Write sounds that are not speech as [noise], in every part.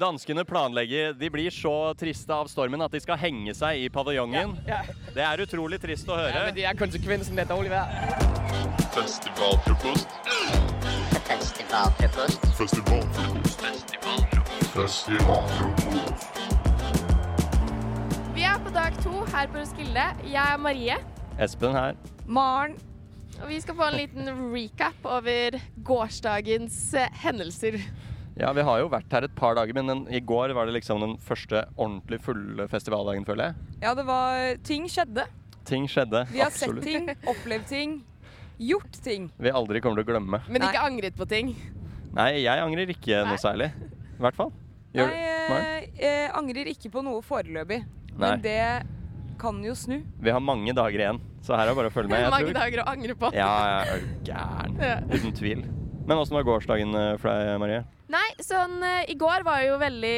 Danskene planlegger De blir så triste av stormen at de skal henge seg i paviljongen. Ja. Det er utrolig trist å høre. Ja, men det er konsekvensen av dårlig vær. Festivalfrokost. Festivalfrokost. Festivalfrokost. Festivalfrokost. Vi er på dag to her på Roskilde. Jeg er Marie. Espen her. Maren. Og vi skal få en liten recap over gårsdagens hendelser. Ja, vi har jo vært her et par dager, men den, i går var det liksom den første ordentlig fulle festivaldagen, føler jeg. Ja, det var Ting skjedde. Ting skjedde. Vi har absolutt. sett ting, opplevd ting, gjort ting. Vi aldri kommer til å glemme. Men Nei. ikke angret på ting. Nei, jeg angrer ikke Nei. noe særlig. I hvert fall. Gjør Nei, du? Eh, jeg angrer ikke på noe foreløpig. Nei. Men det kan jo snu. Vi har mange dager igjen, så her er det bare å følge med. Jeg Mange tror. dager å angre på. Ja, jeg er gæren. Ja. Uten tvil. Men åssen var gårsdagen eh, for deg, Marie? Nei, sånn eh, I går var jo veldig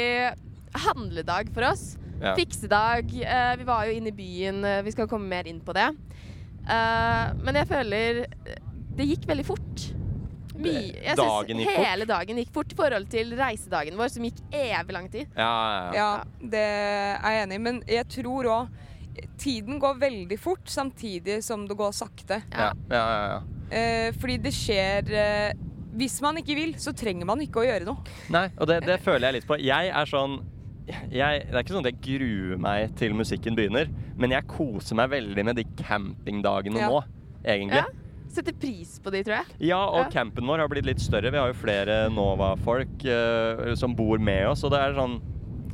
handledag for oss. Ja. Fiksedag. Eh, vi var jo inne i byen. vi skal komme mer inn på det. Eh, men jeg føler det gikk veldig fort. My, Jeg synes Dagen gikk fort? hele dagen gikk fort i forhold til reisedagen vår, som gikk evig lang tid. Ja, ja, ja. Ja, det er jeg enig i. Men jeg tror òg Tiden går veldig fort, samtidig som det går sakte. ja, ja, ja, ja. Eh, fordi det skjer eh, Hvis man ikke vil, så trenger man ikke å gjøre noe. Nei, og det, det føler jeg litt på. Jeg er sånn jeg, Det er ikke sånn at jeg gruer meg til musikken begynner, men jeg koser meg veldig med de campingdagene Ja. nå, egentlig. Ja. Setter pris på de, tror jeg. Ja, og Ja. campen vår har blitt litt større. Vi har jo flere Nova-folk uh, som bor med oss. Og det er sånn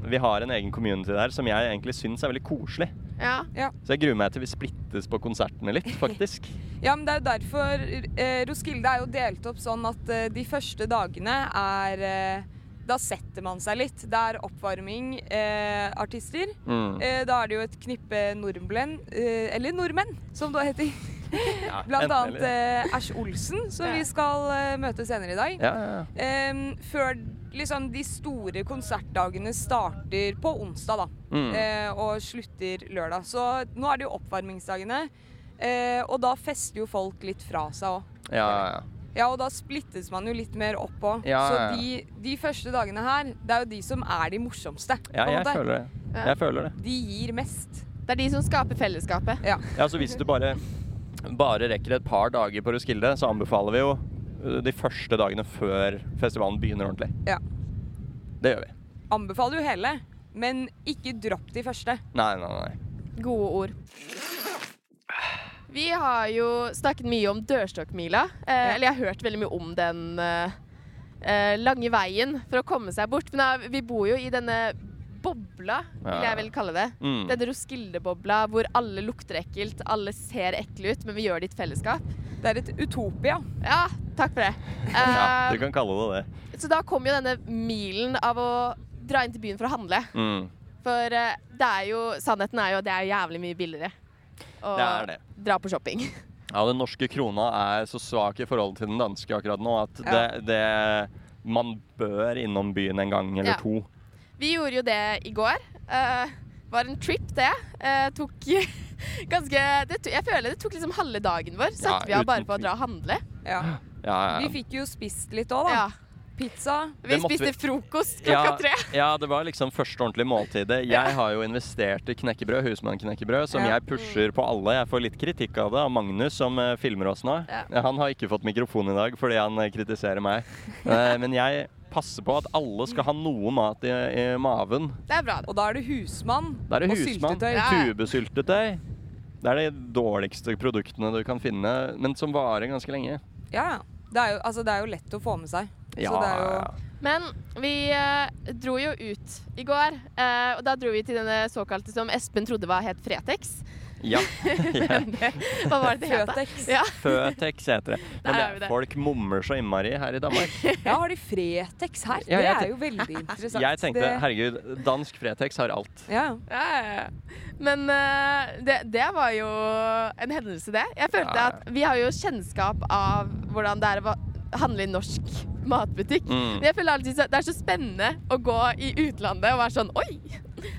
Vi har en egen community der som jeg egentlig syns er veldig koselig. Ja. Så jeg gruer meg til vi splittes på konsertene litt, faktisk. [laughs] Ja, men det er jo derfor eh, Roskilde er jo delt opp sånn at eh, de første dagene er eh, Da setter man seg litt. Det er oppvarming, eh, artister. Mm. Eh, da er det jo et knippe nordmenn, eh, eller nordmenn, som det heter. Ja, [laughs] Blant annet eh, Ash Olsen, som Ja. vi skal eh, møte senere i dag. Ja, ja, ja. Em, før liksom de store konsertdagene starter på onsdag, da. Mm. Eh, og slutter lørdag. Så nå er det jo oppvarmingsdagene. Eh, og da fester jo folk litt fra seg òg. ja, ja, ja. Ja, og da splittes man jo litt mer opp òg. Ja, Så ja, ja. de, de første dagene her, det er jo de som er de morsomste. ja jeg måte. føler det. Ja. Jeg føler det. De gir mest. Det er de som skaper fellesskapet. Ja, så hvis du bare, bare rekker et par dager på Roskilde, så anbefaler vi jo uh, de første dagene før festivalen begynner ordentlig. Ja. Det gjør vi. Anbefaler jo hele, men ikke dropp de første. Nei, nei, nei. Gode ord. Vi har jo snakket mye om dørstokkmila. Eh, eller jeg har hørt veldig mye om den eh, eh, lange veien for å komme seg bort. Men da, vi bor jo i denne bobla, vil jeg vel kalle det. Mm. Denne Roskilde-bobla hvor alle lukter ekkelt, alle ser ekle ut, men vi gjør det i et fellesskap. Det er et utopia. Ja, takk for det. [laughs] Ja, Eh, du kan kalle det det. så da kom jo denne milen av å dra inn til byen for å handle. Mm. For eh, det er jo, sannheten er jo at det er jævlig mye billigere å Det er det. dra på shopping. [laughs] Ja, den norske krona er så svak i forhold til den danske akkurat nå at Ja. det, det Man bør innom byen en gang eller Ja. to. Vi gjorde jo det i går. Uh, var en trip, det. Uh, tok [laughs] ganske det to, Jeg føler det tok liksom halve dagen vår. Satte vi av bare på å dra og handle. Ja. Ja, Vi ja. fikk jo spist litt òg, da. Ja. Pizza. Vi spiste vi- frokost Ja, klokka tre. ja, det var liksom første ordentlige måltidet. Jeg har jo investert i knekkebrød, husmannknekkebrød, som Ja. jeg pusher på alle. Jeg får litt kritikk av det av Magnus, som eh, filmer oss nå. Ja. Han har ikke fått mikrofon i dag fordi han kritiserer meg. Eh, Men jeg passer på at alle skal ha noe mat i, i maven. Det er bra. Og da er det husmann Da er det og husmann, syltetøy. Ja, ja. tubesyltetøy. Det er de dårligste produktene du kan finne, men som varer ganske lenge. Ja, ja. Det er, jo, altså, det er jo lett å få med seg. Ja, Så det er jo ja. Men vi eh, dro jo ut i går, eh, og da dro vi til denne såkalte som Espen trodde var het Fretex. Ja. [laughs] Hva var det det het? Føtex. Ja. Føtex heter det. Men det, er det. folk mummer så innmari her i Danmark. [laughs] Ja, har de Fretex her? Ja, det er jo veldig [laughs] interessant. Jeg tenkte herregud, dansk Fretex har alt. ja. Ja. Men uh, det, det var jo en hendelse, det. Jeg følte at vi har jo kjennskap av hvordan det er å handle i norsk matbutikk. Mm. Men jeg føler alltid at det er så spennende å gå i utlandet og være sånn Oi,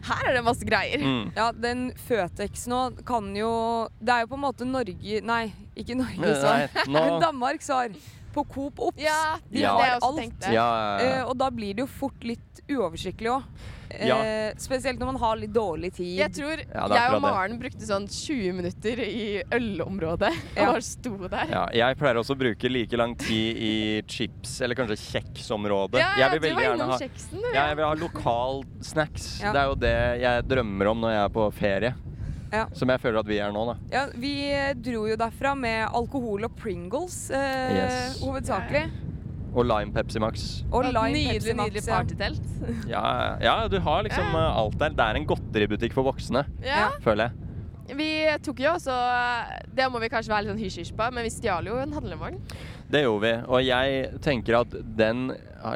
her er det masse greier. Mm. ja, den Føtex nå kan jo Det er jo på en måte Norge Nei, ikke Norges svar. [laughs] Danmark Danmarks svar. På Coop Ops. Ja, De Ja. har alt. Ja, uh, og da blir det jo fort litt uoversiktlig òg. Ja. spesielt når man har litt dårlig tid. Jeg tror Ja, jeg og Maren det. Brukte sånn 20 minutter i ølområdet [laughs] og bare sto der. ja, jeg pleier også å bruke like lang tid i chips- eller kanskje kjeksområdet. Ja, jeg vil du veldig var gjerne innom ha kjeksen, du. ja, jeg vil ha lokal snacks. Ja. Det er jo det jeg drømmer om når jeg er på ferie. Ja. Som jeg føler at vi er nå, da. Ja, vi eh, dro jo derfra med alkohol og Pringles, eh, Yes. hovedsakelig. Og Lime Pepsi Max. Og Lime nydelig, Pepsi Max. nydelig partytelt. [laughs] Ja, ja, du har liksom eh, alt der. Det er en godteributikk for voksne, Ja. føler jeg. Vi tok jo også Det må vi kanskje være litt sånn hysj-hysj på, men vi stjal jo en handlevogn. Det gjorde vi. Og jeg tenker at den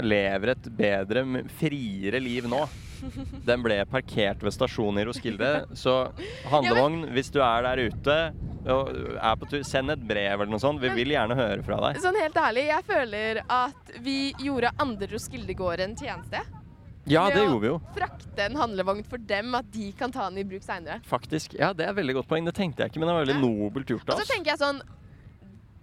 lever et bedre, friere liv nå. Den ble parkert ved stasjonen i Roskilde. Så handlevogn, hvis du er der ute og er på tur, send et brev eller noe sånt. Vi vil gjerne høre fra deg. Sånn helt ærlig, jeg føler at vi gjorde andre Roskildegårder en tjeneste. Ja, det gjorde vi jo. Frakte en handlevogn for dem, at de kan ta den i bruk seinere. Faktisk. Ja, det er et veldig godt poeng. Det tenkte jeg ikke, men det var veldig nobelt gjort Og av så oss. tenker jeg sånn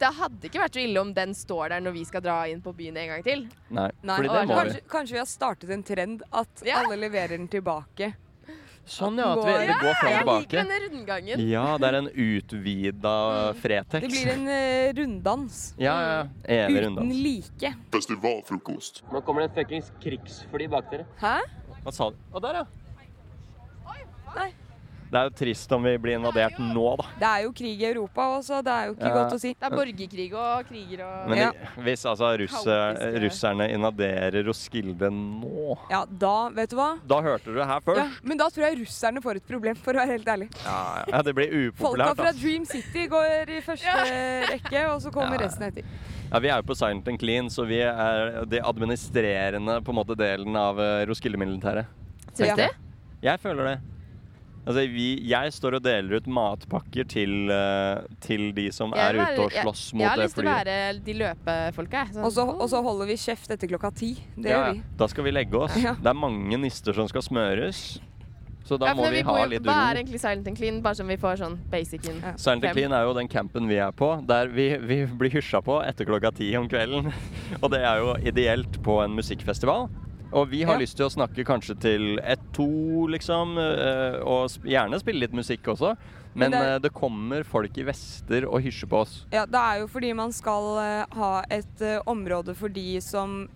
Det hadde ikke vært så ille om den står der når vi skal dra inn på byen en gang til. Nei, Nei, fordi det må vi. kanskje, kanskje vi har startet en trend at Ja. alle leverer den tilbake. Sånn, ja. At vi, det går fram og tilbake. Jeg liker denne rundgangen. Ja, det er en utvida Fretex. Det blir en uh, runddans. Ja, ja. Evig Uten runddans. like. Festivalfrokost. Nå kommer det et fuckings krigsfly bak dere. Hæ? Hva sa du? Å, der, ja. Oi! Nei. Det er jo trist om vi blir invadert nå, da. Det er jo krig i Europa også, det er jo ikke Ja. godt å si. Det er borgerkrig og kriger og Men Ja. hvis altså russer, russerne invaderer Roskilde nå Ja, da, vet du hva? Da hørte du det her først. Ja, men da tror jeg russerne får et problem, for å være helt ærlig. Ja, ja, det blir Folka upopulært. fra ass. Dream City går i første rekke, og så kommer Ja. resten etter. Ja, vi er jo på Silent and Clean, så vi er de administrerende på en måte delen av eh, Roskilde-militæret. Syns du? Jeg føler det. Altså, vi, jeg står og deler ut matpakker til, eh, til de som er ute og slåss jeg, mot jeg har lyst til å være de løpefolka. Sånn, Og så, og så holder vi kjeft etter klokka ti. Det Ja, gjør vi. Da skal vi legge oss. Ja. Det er mange nister som skal smøres. Så da Ja, må vi vi, ha jo- litt Hva er egentlig Silent and Clean? Bare som vi får sånn basic in. Ja. Silent and Clean er jo den campen vi er på, der vi, vi blir hysja på etter klokka ti om kvelden. [laughs] Og det er jo ideelt på en musikkfestival. Og vi har Ja. lyst til å snakke kanskje til ett-to, liksom, eh, og gjerne spille litt musikk også. Men Men det eh, det kommer folk i vester og hysjer på oss. Ja, det er jo fordi man skal eh, ha et område for de som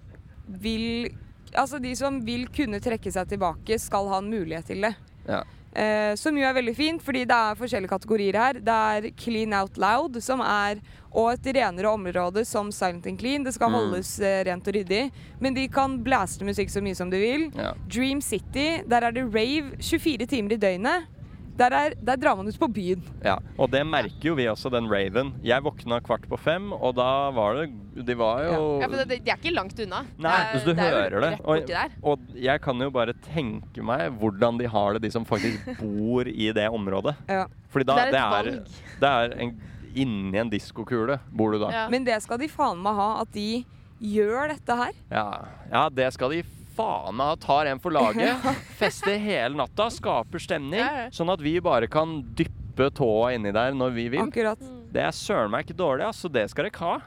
vil Altså de som vil kunne trekke seg tilbake, skal ha en mulighet til det. Ja. Eh, som jo er veldig fint, fordi det er forskjellige kategorier her. Det er Clean Out Loud, som er og et renere område som Silent and Clean. Det skal Mm. holdes eh, rent og ryddig. Men de kan blaste musikk så mye som de vil. Ja. Dream City, der er det rave 24 timer i døgnet. Der, er, der drar man ut på byen. Ja, og det merker jo vi også, den raven. Jeg våkna kvart på fem, og da var det De var jo Ja, for det, de er ikke langt unna. Nei, det er, så du det er jo hører det. Og, og jeg kan jo bare tenke meg hvordan de har det, de som faktisk [laughs] bor i det området. Ja. Fordi da, Det er et det er, valg. det er en, inni en diskokule bor du da. Ja. Ja. Men det skal de faen meg ha, at de gjør dette her. Ja, det skal de faen meg ha. Tar en for laget. [laughs] Fester hele natta, skaper stemning. Ja, ja. Sånn at vi bare kan dyppe tåa inni der når vi vil. Akkurat. Det er søren meg ikke dårlig, altså. Det skal dere ikke ha.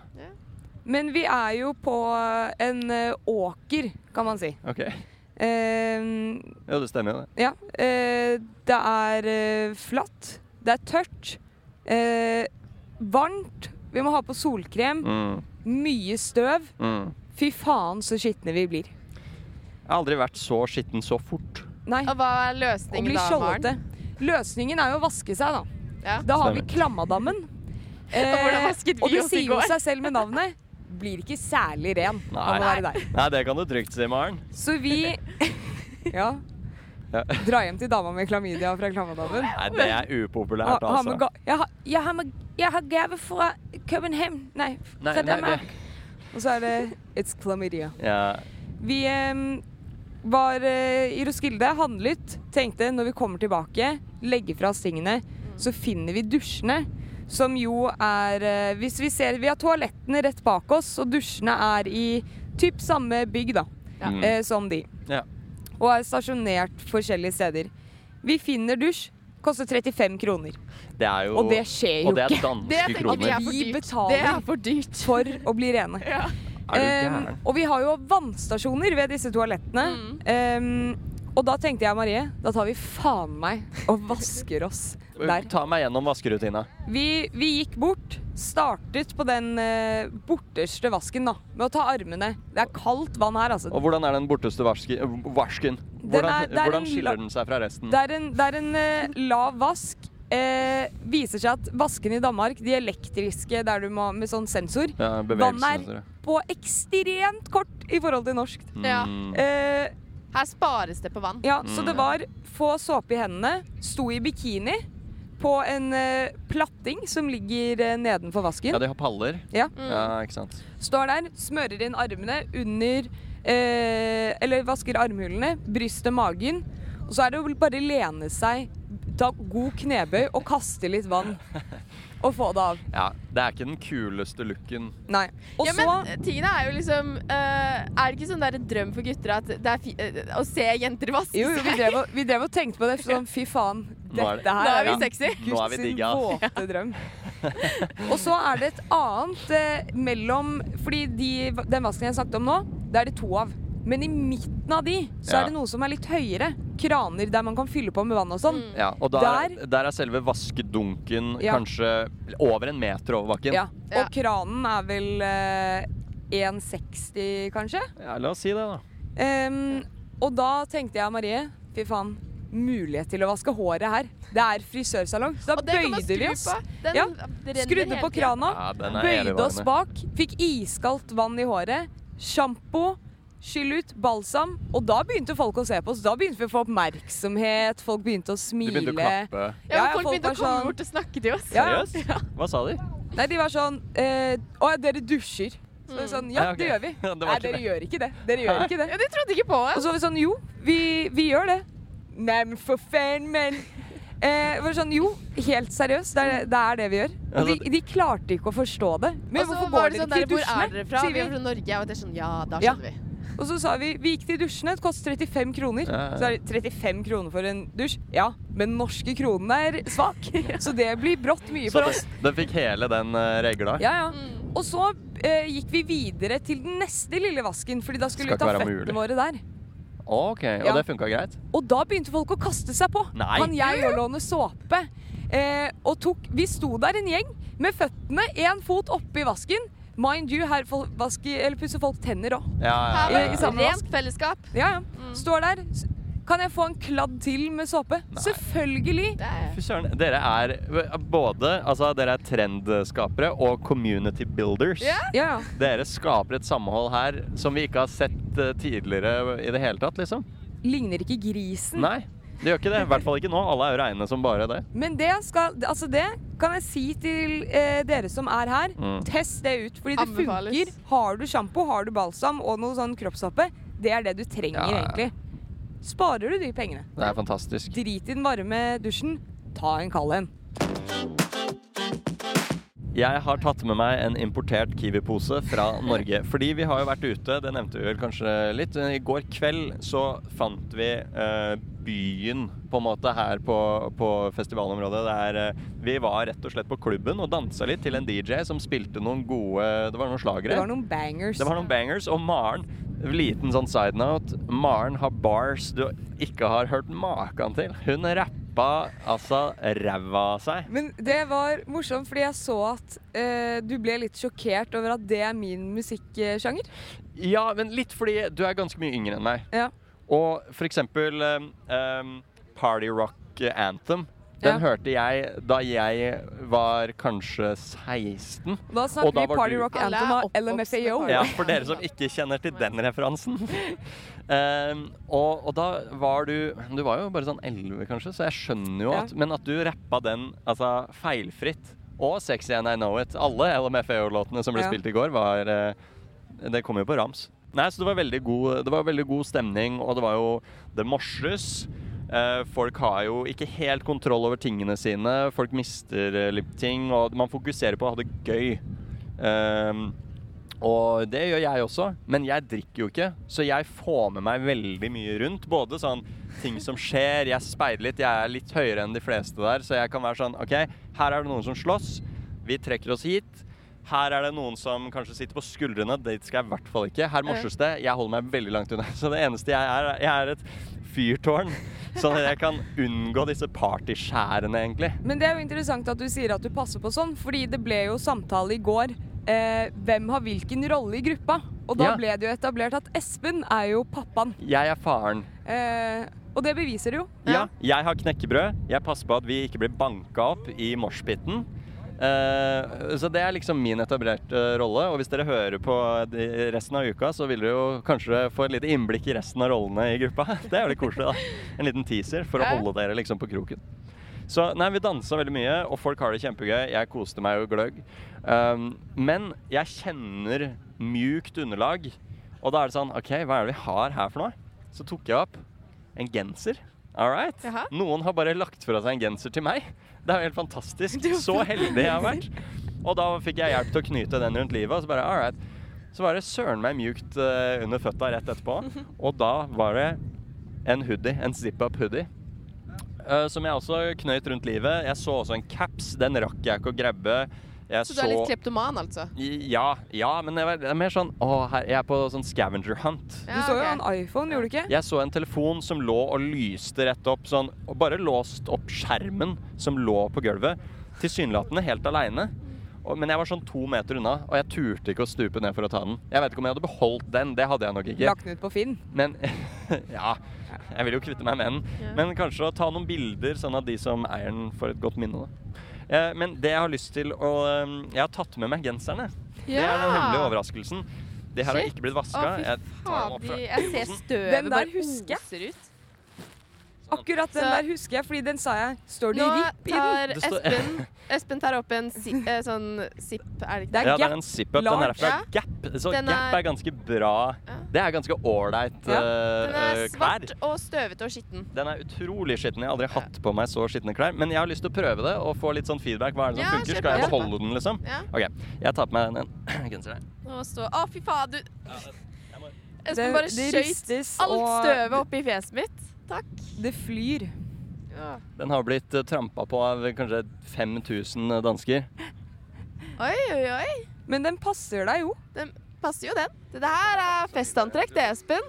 Men vi er jo på en eh, åker, kan man si. Ok. Eh, Jo, det stemmer jo det. ja. eh, det er eh, flatt. Det er tørt. Eh, varmt. Vi må ha på solkrem. Mm, Mye støv. mm. Fy faen så skitne vi blir. Jeg har aldri vært så skitten så fort. Nei, Og hva er løsningen da, Maren? Løsningen er jo å vaske seg, da. Ja. Da har vi Klammadammen. Klammadammen. [laughs] Og hvordan vasket vi og det sier jo seg selv med navnet. Blir ikke særlig ren av å Nei. være der. Nei, det kan du trygt si, Maren. Så vi [laughs] Ja. Ja. Dra hjem til dama med klamydia fra Klammadammen. Nei, det er upopulært, Ha, ha altså. ga jeg, har, jeg, har med, jeg har gave fra København Nei, Nei, fra nei, Danmark. Og så er det It's chlamydia. Ja. Vi em, var eh, i Roskilde, handlet, tenkte når vi kommer tilbake, legger fra oss tingene, så finner vi dusjene. Som jo er eh, Hvis vi ser Vi har toalettene rett bak oss, og dusjene er i typ samme bygg, da. Ja. Mm. Eh, som de. Ja. Og er stasjonert forskjellige steder. Vi finner dusj, koster 35 kroner. Det er jo Og det skjer jo Og det er ikke. danske Det kroner. er Vi betaler. Det er for dyrt. For å bli rene. Ja. Gæren? og vi har jo vannstasjoner ved disse toalettene. Em, og da tenkte jeg Marie, da tar vi faen meg og vasker oss [laughs] der. Ta meg gjennom vaskerutina. Vi, vi gikk bort, startet på den uh, borteste vasken da, med å ta armene. Det er kaldt vann her, altså. Og hvordan er den borteste vaski, varsken? Den Hvordan, er- det er hvordan en skiller den seg fra resten? Det er en, det er en uh, lav vask. Eh, viser seg at vaskene i Danmark, de elektriske der du må med sånn sensor, Ja, vann er på ekstremt kort i forhold til norsk. Ja. Mm. Eh, Her spares det på vann. ja, så Mm. det var få såpe i hendene, sto i bikini på en eh, platting som ligger eh, nedenfor vasken. Ja, de har paller. Ja. Mm. Ja, ikke sant. Står der, smører inn armene under eh, Eller vasker armhulene, brystet, magen. Og så er det jo bare lene seg, ta god knebøy og kaste litt vann. Og få det av. Ja, Det er ikke den kuleste looken. Nei. Og ja, så men tingene er jo liksom uh, Er det ikke sånn der en drøm for gutter at det er fi uh, å se jenter vaske Jo, jo, vi drev, og, vi drev og tenkte på det. [laughs] Sånn, fy faen, dette her Nå er vi sexy. Nå er vi Guds digga. våte drøm. [laughs] og så er det et annet eh, mellom Fordi de, den vasken jeg snakket om nå, det er det to av. Men i midten av de så Ja. er det noe som er litt høyere. Kraner der man kan fylle på med vann og sånn. Mm. Ja, og der, Der- der er selve vaskedunken Ja. kanskje over en meter over bakken. Ja. Ja. Og kranen er vel eh, 1,60 kanskje. Ja, la oss si det, da. Um, og da tenkte jeg Marie, fy faen, mulighet til å vaske håret her. Det er frisørsalong. Så da bøyde vi oss. på. Ja, Skrudde på krana, Ja, bøyde oss bak, fikk iskaldt vann i håret, sjampo, skyll ut, balsam. Og da begynte folk å se på oss. Da begynte vi å få oppmerksomhet, folk begynte å smile. smile. begynte å klappe. Ja, Ja, folk folk begynte å komme sånn- bort og snakke til oss. Ja, ja. Seriøst? Hva sa de? Nei, de var sånn eh, Å, dere dusjer. Så vi sånn, ja, Ja, det gjør vi. Det Nei, dere det. gjør ikke det. Dere gjør ikke det. Ja, de trodde ikke på det. Og så var vi sånn, jo, vi, vi gjør det. Nei, men for faen, men. Eh, var sånn, jo, helt seriøst, det er det, er det vi gjør. Og de, de klarte ikke å forstå det. Men hvorfor går det dere sånn ikke ikke til Hvor er dere dusjene? fra? Vi er fra Norge. Og det er sånn, ja, da Ja. vi. Og så sa vi vi gikk til dusjene, det koster 35 kroner. Ja, ja. Så er det 35 kroner for en dusj. Ja, men norske kronen er svak. [laughs] Så det blir brått mye for oss. den fikk hele den uh, regla? Ja, ja. Mm. Og så eh, gikk vi videre til den neste lille vasken, Fordi da skulle vi ta føttene våre der. OK, og Ja. det funka greit? Og da begynte folk å kaste seg på. Nei. Kan jeg jo låne såpe? Eh, og tok, vi sto der en gjeng med føttene én fot oppi vasken. Mind you, her vasker, eller pusser folk tenner òg. Ja, ja, ja, i var samme vask. rent fellesskap. Ja, ja. Mm. Står der. Kan jeg få en kladd til med såpe? Nei. Selvfølgelig. Fy søren. Dere er både Altså, dere er trendskapere og community builders. Yeah. Ja, ja. Dere skaper et samhold her som vi ikke har sett eh, tidligere i det hele tatt, liksom. Ligner ikke grisen. Nei, det gjør ikke det. I hvert fall ikke nå. Alle er jo reine som bare det. Men det, skal, altså det kan jeg si til eh, dere som er her. Mm. Test det ut, fordi det Anbefales. funker. Har du sjampo, har du balsam og noe sånn kroppshoppe, det er det du trenger Ja, ja. egentlig. Sparer du de pengene? Det er fantastisk. Drit i den varme dusjen. Ta en kald en. Jeg har tatt med meg en importert Kiwi-pose fra Norge. [laughs] Fordi vi har jo vært ute, det nevnte vi vel kanskje litt. I går kveld så fant vi eh, byen på en måte her på, på festivalområdet. Der eh, vi var rett og slett på klubben og dansa litt til en DJ som spilte noen gode Det var noen slagere. Det var noen bangers. Det var noen bangers, og Maren Liten sånn side note. Maren har bars du ikke har hørt maken til. Hun rappa altså ræva av seg. Men det var morsomt, fordi jeg så at eh, du ble litt sjokkert over at det er min musikksjanger. Ja, men litt fordi du er ganske mye yngre enn meg. Ja. Og for eksempel um, um, Party Rock Anthem. Den Ja. hørte jeg da jeg var kanskje 16. Da snakker da vi Party Rock Anthem av LMFAO. Ja, for dere som ikke kjenner til den referansen. Um, [laughs] og, og da var du Du var jo bare sånn 11, kanskje, så jeg skjønner jo Ja. at Men at du rappa den altså feilfritt. Og Sexy and I Know It. Alle LMFAO-låtene som ble Ja. spilt i går, var eh, Det kom jo på rams. Nei, så det var veldig god, det var veldig god stemning, og det var jo Det morses. Eh, folk har jo ikke helt kontroll over tingene sine. Folk mister eh, litt ting, og man fokuserer på å ha det gøy. Ehm, Og det gjør jeg også, men jeg drikker jo ikke, så jeg får med meg veldig mye rundt. Både sånn ting som skjer, jeg speider litt, jeg er litt høyere enn de fleste der, så jeg kan være sånn OK, her er det noen som slåss, vi trekker oss hit. Her er det noen som kanskje sitter på skuldrene, det skal jeg i hvert fall ikke. Her morses det, jeg holder meg veldig langt unna. [laughs] Så det eneste jeg er, jeg er et fyrtårn, sånn at jeg kan unngå disse partyskjærene, egentlig. Men det er jo interessant at du sier at du passer på sånn, fordi det ble jo samtale i går. Eh, hvem har hvilken rolle i gruppa? Og da Ja. ble det jo etablert at Espen er jo pappaen. Jeg er faren. Eh, og det beviser det jo. Ja, jeg har knekkebrød. Jeg passer på at vi ikke blir banka opp i moshpiten. Eh, så det er liksom min etablerte rolle. Og hvis dere hører på resten av uka, så vil dere jo kanskje få et lite innblikk i resten av rollene i gruppa. [laughs] Det er jo litt koselig, da. En liten teaser for å holde dere liksom på kroken. Så nei, vi dansa veldig mye, og folk har det kjempegøy. Jeg koste meg jo gløgg. Um, men jeg kjenner mjukt underlag, og da er det sånn OK, hva er det vi har her for noe? Så tok jeg opp en genser. All right. Jaha. Noen har bare lagt fra seg en genser til meg. Det er jo helt fantastisk. Så heldig jeg har vært. Og da fikk jeg hjelp til å knyte den rundt livet. Og så bare, all right. Så var det søren meg mjukt uh, under føtta rett etterpå. Og da var det en hoodie, en zip-up hoodie. Uh, som jeg også knøyt rundt livet. Jeg så også en caps. Den rakk jeg ikke å grabbe. Jeg Så du er litt kleptoman, altså? Ja, ja, men det det er mer sånn Å, her, jeg er på sånn scavenger hunt. Du Ja, så jo en iPhone, gjorde du ikke? Jeg så en telefon som lå og lyste rett opp sånn, og bare låst opp skjermen som lå på gulvet, tilsynelatende helt aleine. Men jeg var sånn to meter unna, og jeg turte ikke å stupe ned for å ta den. Jeg vet ikke om jeg hadde beholdt den, det hadde jeg nok ikke. Lagt den ut på Finn. Men [laughs] ja, jeg vil jo kvitte meg med den. Ja. Men kanskje å ta noen bilder, sånn at de som eier den, får et godt minne. Da. Eh, Men det jeg har lyst til å eh, Jeg har tatt med meg genserne. Det er den hemmelige overraskelsen. Det her har ikke blitt vaska. Jeg Jeg ser støvet bare oser ut. Akkurat den Så- der husker jeg, fordi den sa jeg. Står det RIP i den? Nå tar Espen Espen tar opp en si, eh, sånn zip, er det ikke Det er Ja, det er en zip-up. Den er fra Ja. Gap. Så Den Gap er- er ganske bra. Ja. Det er ganske ålreit Ja. Den eh, er eh, svart og støvete og skitten. Den er utrolig skitten. Jeg har aldri hatt på meg så skitne klær. Men jeg har lyst til å prøve det og få litt sånn feedback. Hva er det som Ja, funker? kjør Skal jeg på. beholde den, liksom? Ja. OK. Jeg tar på meg den genseren. Og så Å, fy faen, du Espen bare det skøyt ristes, alt og støvet opp i fjeset mitt. Takk. det flyr. Ja. Den har blitt uh, trampa på av kanskje 5000 dansker. Oi, oi, oi. Men den passer deg jo. Den passer jo, den. Det her er festantrekk, det, Espen.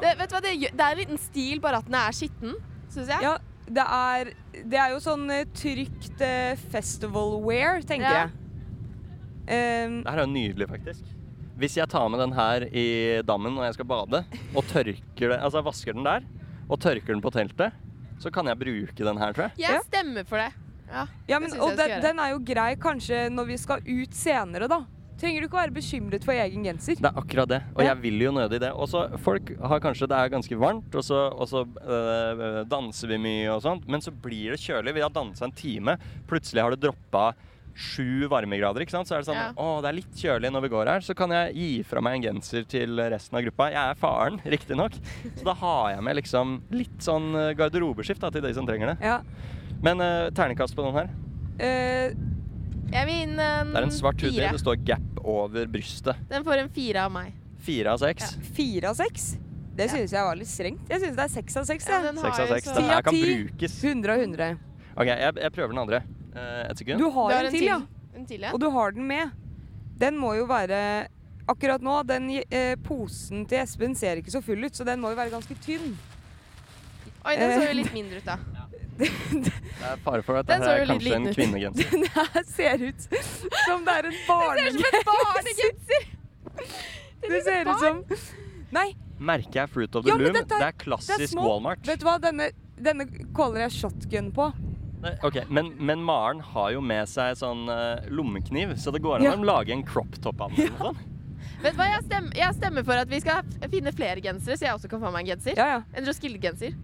Det, vet du hva, det, det er en liten stil, bare at den er skitten, syns jeg. Ja, det er, det er jo sånn eh, trygt eh, festival wear, tenker Ja. jeg. Um, Det her er jo nydelig, faktisk. Hvis jeg tar med den her i dammen når jeg skal bade, og tørker det, altså vasker den der, og tørker den på teltet, så kan jeg bruke den her, tror jeg. Jeg stemmer for det. Ja, ja, men, det og den, den er jo grei kanskje når vi skal ut senere, da. Trenger du ikke være bekymret for egen genser. Det er akkurat det, og Ja. jeg vil jo nødig det. Og så folk har kanskje Det er ganske varmt, og så, og så øh, danser vi mye og sånt, men så blir det kjølig. Vi har dansa en time, plutselig har det droppa sju varmegrader, ikke sant. Så er det sånn Ja. Å, det er litt kjølig når vi går her. Så kan jeg gi fra meg en genser til resten av gruppa. Jeg er faren, [laughs] riktignok, så da har jeg med liksom litt sånn øh, garderobeskift da, til de som trenger det. Ja. Men uh, terningkast på den her. Uh, Jeg vil inn en Det er en svart hoodie, fire. det står Gap over brystet. Den får en fire av meg. Fire av seks. fire av seks. Det Ja. synes jeg var litt strengt. Jeg synes det er seks av seks. Ja, den Seks har av jo seks. så- Den her kan brukes. 100 av 100. OK, jeg, jeg prøver den andre. Eh, et sekund. Du har, Du har en til, ja. En til, ja. Og du har den med. Den må jo være Akkurat nå, den eh, posen til Espen ser ikke så full ut, så den må jo være ganske tynn. Oi, den så Eh. jo litt mindre ut, da. [laughs] Det er fare for at Den dette er kanskje en kvinnegenser. [laughs] Den her ser ut som det er en [laughs] barnegenser. Det ser ut som Nei, Merket er Fruit of the Ja, Loom. Det er- Det er det er klassisk. Walmart. vet du hva? Denne, denne caller jeg shotgun på. Nei, ok, Men, men Maren har jo med seg sånn uh, lommekniv, så det går an Ja. å lage en crop top av den. eller noe. Vet du hva, jeg stemmer, jeg stemmer for at vi skal finne flere gensere, så jeg også kan få meg en genser. Ja, ja. En Roskilde-genser.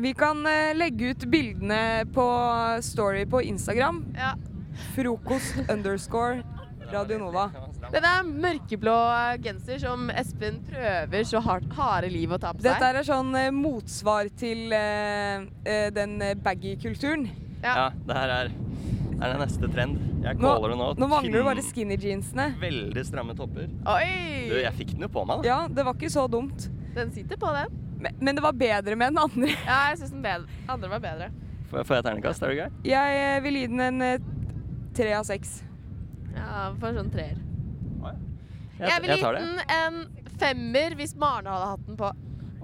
Vi kan uh, legge ut bildene på Story på Instagram. Ja. Frokost [laughs] underscore Radio Nova. Den er mørkeblå genser som Espen prøver så hardt, harde liv å ta på seg. Dette er sånn eh, motsvar til eh, den baggy-kulturen. Ja. Ja, det her er er den neste trend. Jeg Nå, caller det nå. nå mangler du bare skinny jeansene. Veldig stramme topper. Oi! Du, jeg fikk den jo på meg, da. Ja, det var ikke så dumt. Den sitter på, den. Men, men det var bedre med den andre. [laughs] Ja, jeg syns den bedre. andre var bedre. Får får jeg ternekast? Er du gøy? Jeg eh, vil gi den en eh, tre av seks. Ja, for sånn treer. Jeg, Jeg vil jeg det. den en femmer hvis Maren hadde hatt den på.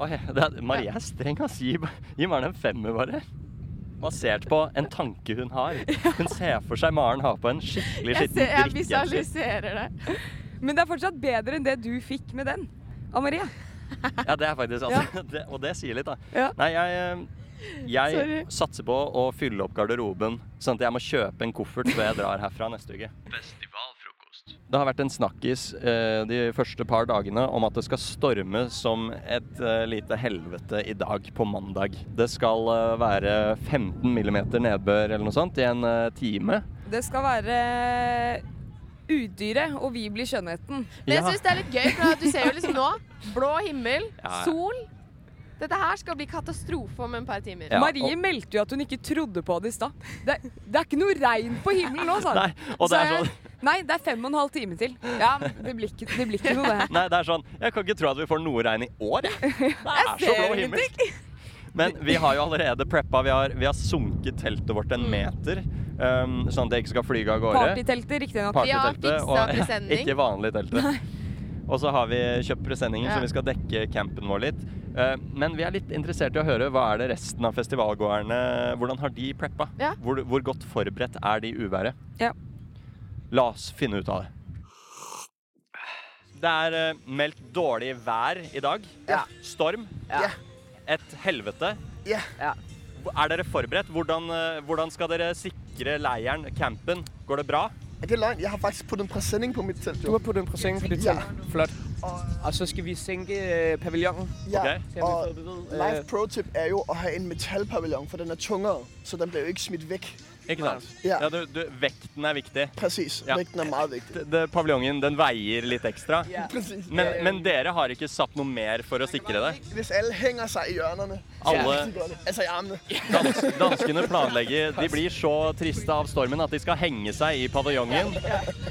Oi, det er, Marie er streng, ass. Gi, gi Maren en femmer, bare. Basert på en tanke hun har. Hun ser for seg Maren ha på en skikkelig skitten ser, jeg visualiserer det. Men det er fortsatt bedre enn det du fikk med den. Ann-Marie. Ja, det er faktisk altså, [laughs] det, Og det sier litt, da. Ja. Nei, jeg, eh, jeg Sorry. satser på å fylle opp garderoben, sånn at jeg må kjøpe en koffert før jeg drar herfra neste uke. Festivalfrokost. Det har vært en snakkis eh, de første par dagene om at det skal storme som et eh, lite helvete i dag, på mandag. Det skal eh, være 15 millimeter nedbør eller noe sånt i en eh, time. Det skal være udyret, og vi blir skjønnheten. Men jeg Ja. syns det er litt gøy, for at du ser jo liksom nå blå himmel, Ja. sol. Dette her skal bli katastrofe om et par timer. Ja, Marie og- meldte jo at hun ikke trodde på det i stad. Det, det er ikke noe regn på himmelen nå, sa hun. Nei, og det Så er jeg- sånn Nei, det er fem og en halv time til. Ja, det blir ikke, det blir ikke noe, det her. [laughs] Nei, det er sånn Jeg kan ikke tro at vi får noe regn i år, jeg. [laughs] Det er så blå himmel. Men vi har jo allerede preppa. Vi har, vi har sunket teltet vårt en meter, um, sånn at det ikke skal flyge av gårde. Partyteltet, riktignok. Party ja, fiksa og presenning. [laughs] ikke vanlig teltet. Og så har vi kjøpt presenninger, Ja. så vi skal dekke campen vår litt. Uh, men vi er litt interessert i å høre hva er det resten av festivalgåerne Hvordan har de preppa? Ja. Hvor, hvor godt forberedt er de uværet? Ja. La oss finne ut av det. Det er eh, meldt dårlig vær i dag. Ja. Storm. Ja. Et helvete. Ja. ja. Er dere forberedt? Hvordan, eh, hvordan skal dere sikre leiren, campen? Går det bra? Er det løgn? Jeg har faktisk puttet en presenning på mit telt. Du har puttet en præsending på dit Ja. telt. Flot. Og så skal vi sænke øh, pavillonen. Ja, Okay. Og Øh, pro tip er jo at have en metalpaviljon, for den er tungere, så den bliver jo ikke smidt væk. Ikke sant? Ja. Ja, du, du, vekten er viktig. Præcis. Ja. Vekten er meget viktig. Det, det, paviljongen den veier litt ekstra. Ja. Men, men dere har ikke satt noe mer for å sikre det? Hvis alle henger seg i hjørnerne, Alle- er det. Altså i armene. Dans, danskene planlegger [laughs] De blir så triste av stormen at de skal henge seg i paviljongen.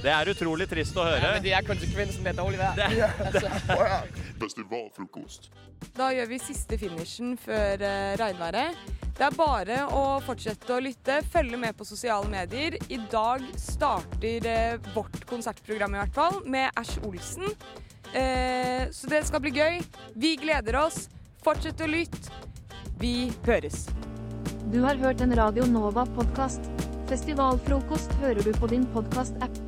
Det er utrolig trist å Ja, høre. men det er konsekvensen af dårlig vær. Det, at høre. Festivalfrokost. Da gjør vi siste finishen før uh, regnværet. Det er bare å fortsette å lytte, følge med på sosiale medier. I dag starter eh, vårt konsertprogram i hvert fall, med Ash Olsen. Eh, så det skal bli gøy. Vi gleder oss. Fortsett å lytte. Vi høres. Du har hørt en Radio Nova-podkast. Festivalfrokost hører du på din podkast-app.